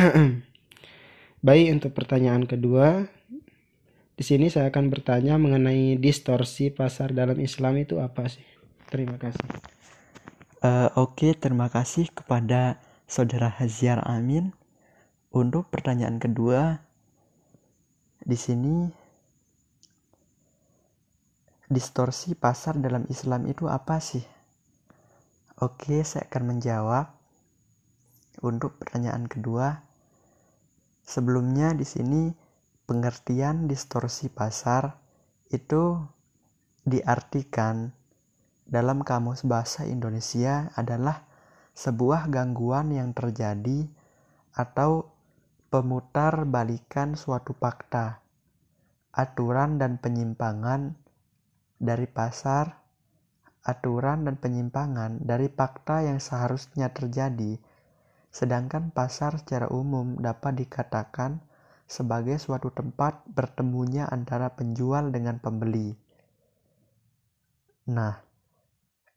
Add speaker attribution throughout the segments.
Speaker 1: Baik, untuk pertanyaan kedua, di sini saya akan bertanya mengenai distorsi pasar dalam Islam itu apa sih? Terima kasih.
Speaker 2: Uh, Oke, okay, terima kasih kepada Saudara Haziar Amin. Untuk pertanyaan kedua, di sini distorsi pasar dalam Islam itu apa sih? Oke, saya akan menjawab. Untuk pertanyaan kedua, sebelumnya di sini pengertian distorsi pasar itu diartikan dalam kamus bahasa Indonesia adalah sebuah gangguan yang terjadi atau pemutar balikan suatu fakta, aturan dan penyimpangan dari pasar, aturan dan penyimpangan dari fakta yang seharusnya terjadi sedangkan pasar secara umum dapat dikatakan sebagai suatu tempat bertemunya antara penjual dengan pembeli. Nah,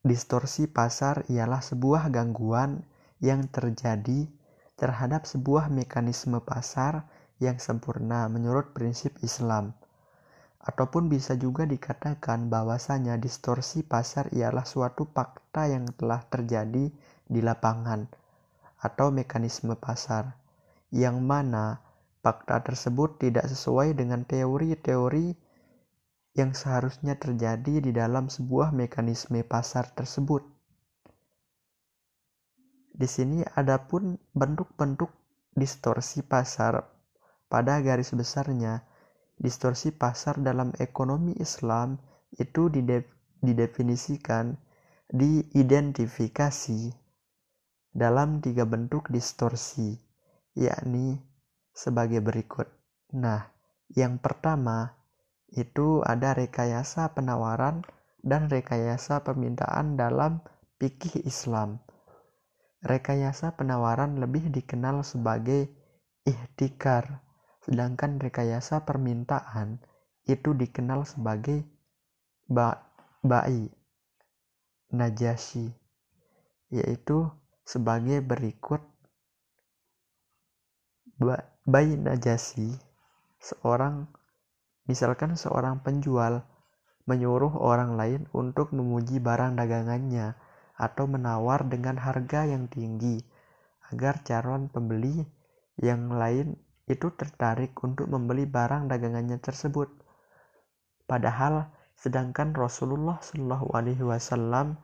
Speaker 2: distorsi pasar ialah sebuah gangguan yang terjadi terhadap sebuah mekanisme pasar yang sempurna menurut prinsip Islam. Ataupun bisa juga dikatakan bahwasanya distorsi pasar ialah suatu fakta yang telah terjadi di lapangan atau mekanisme pasar, yang mana fakta tersebut tidak sesuai dengan teori-teori yang seharusnya terjadi di dalam sebuah mekanisme pasar tersebut. Di sini ada pun bentuk-bentuk distorsi pasar. Pada garis besarnya, distorsi pasar dalam ekonomi Islam itu didefinisikan, diidentifikasi dalam tiga bentuk distorsi, yakni sebagai berikut. Nah, yang pertama itu ada rekayasa penawaran dan rekayasa permintaan dalam fikih Islam. Rekayasa penawaran lebih dikenal sebagai ihtikar, sedangkan rekayasa permintaan itu dikenal sebagai ba ba'i najasi, yaitu sebagai berikut bayi najasi seorang misalkan seorang penjual menyuruh orang lain untuk memuji barang dagangannya atau menawar dengan harga yang tinggi agar calon pembeli yang lain itu tertarik untuk membeli barang dagangannya tersebut. Padahal sedangkan Rasulullah Shallallahu Alaihi Wasallam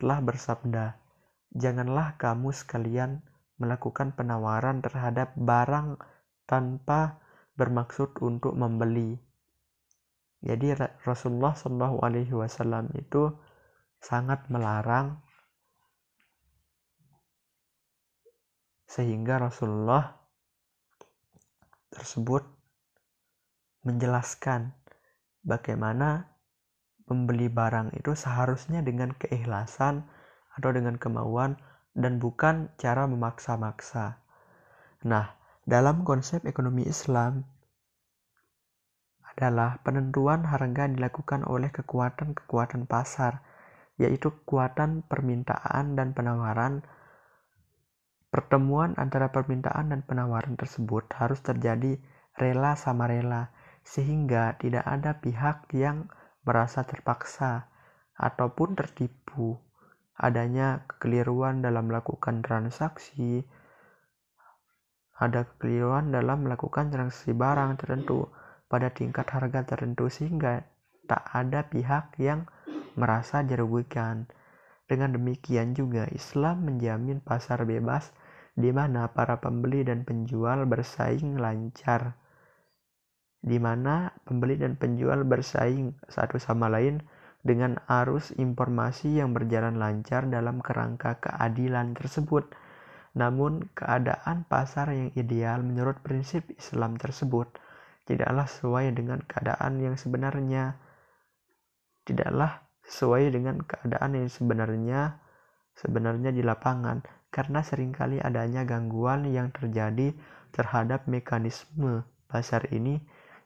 Speaker 2: telah bersabda, Janganlah kamu sekalian melakukan penawaran terhadap barang tanpa bermaksud untuk membeli. Jadi Rasulullah Shallallahu Alaihi Wasallam itu sangat melarang sehingga Rasulullah tersebut menjelaskan bagaimana membeli barang itu seharusnya dengan keikhlasan atau dengan kemauan dan bukan cara memaksa-maksa. Nah, dalam konsep ekonomi Islam adalah penentuan harga dilakukan oleh kekuatan-kekuatan pasar, yaitu kekuatan permintaan dan penawaran. Pertemuan antara permintaan dan penawaran tersebut harus terjadi rela sama rela, sehingga tidak ada pihak yang merasa terpaksa ataupun tertipu adanya kekeliruan dalam melakukan transaksi, ada kekeliruan dalam melakukan transaksi barang tertentu pada tingkat harga tertentu sehingga tak ada pihak yang merasa dirugikan. Dengan demikian juga Islam menjamin pasar bebas di mana para pembeli dan penjual bersaing lancar. Di mana pembeli dan penjual bersaing satu sama lain dengan arus informasi yang berjalan lancar dalam kerangka keadilan tersebut. Namun, keadaan pasar yang ideal menurut prinsip Islam tersebut tidaklah sesuai dengan keadaan yang sebenarnya. Tidaklah sesuai dengan keadaan yang sebenarnya sebenarnya di lapangan karena sering kali adanya gangguan yang terjadi terhadap mekanisme pasar ini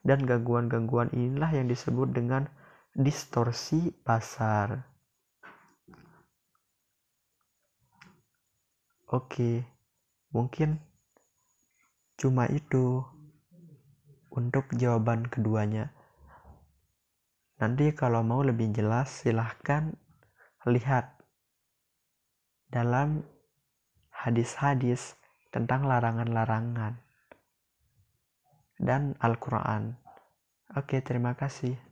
Speaker 2: dan gangguan-gangguan inilah yang disebut dengan distorsi pasar. Oke, mungkin Cuma itu untuk jawaban keduanya. Nanti kalau mau lebih jelas silahkan lihat dalam hadis-hadis tentang larangan-larangan dan Al-Quran. Oke, terima kasih.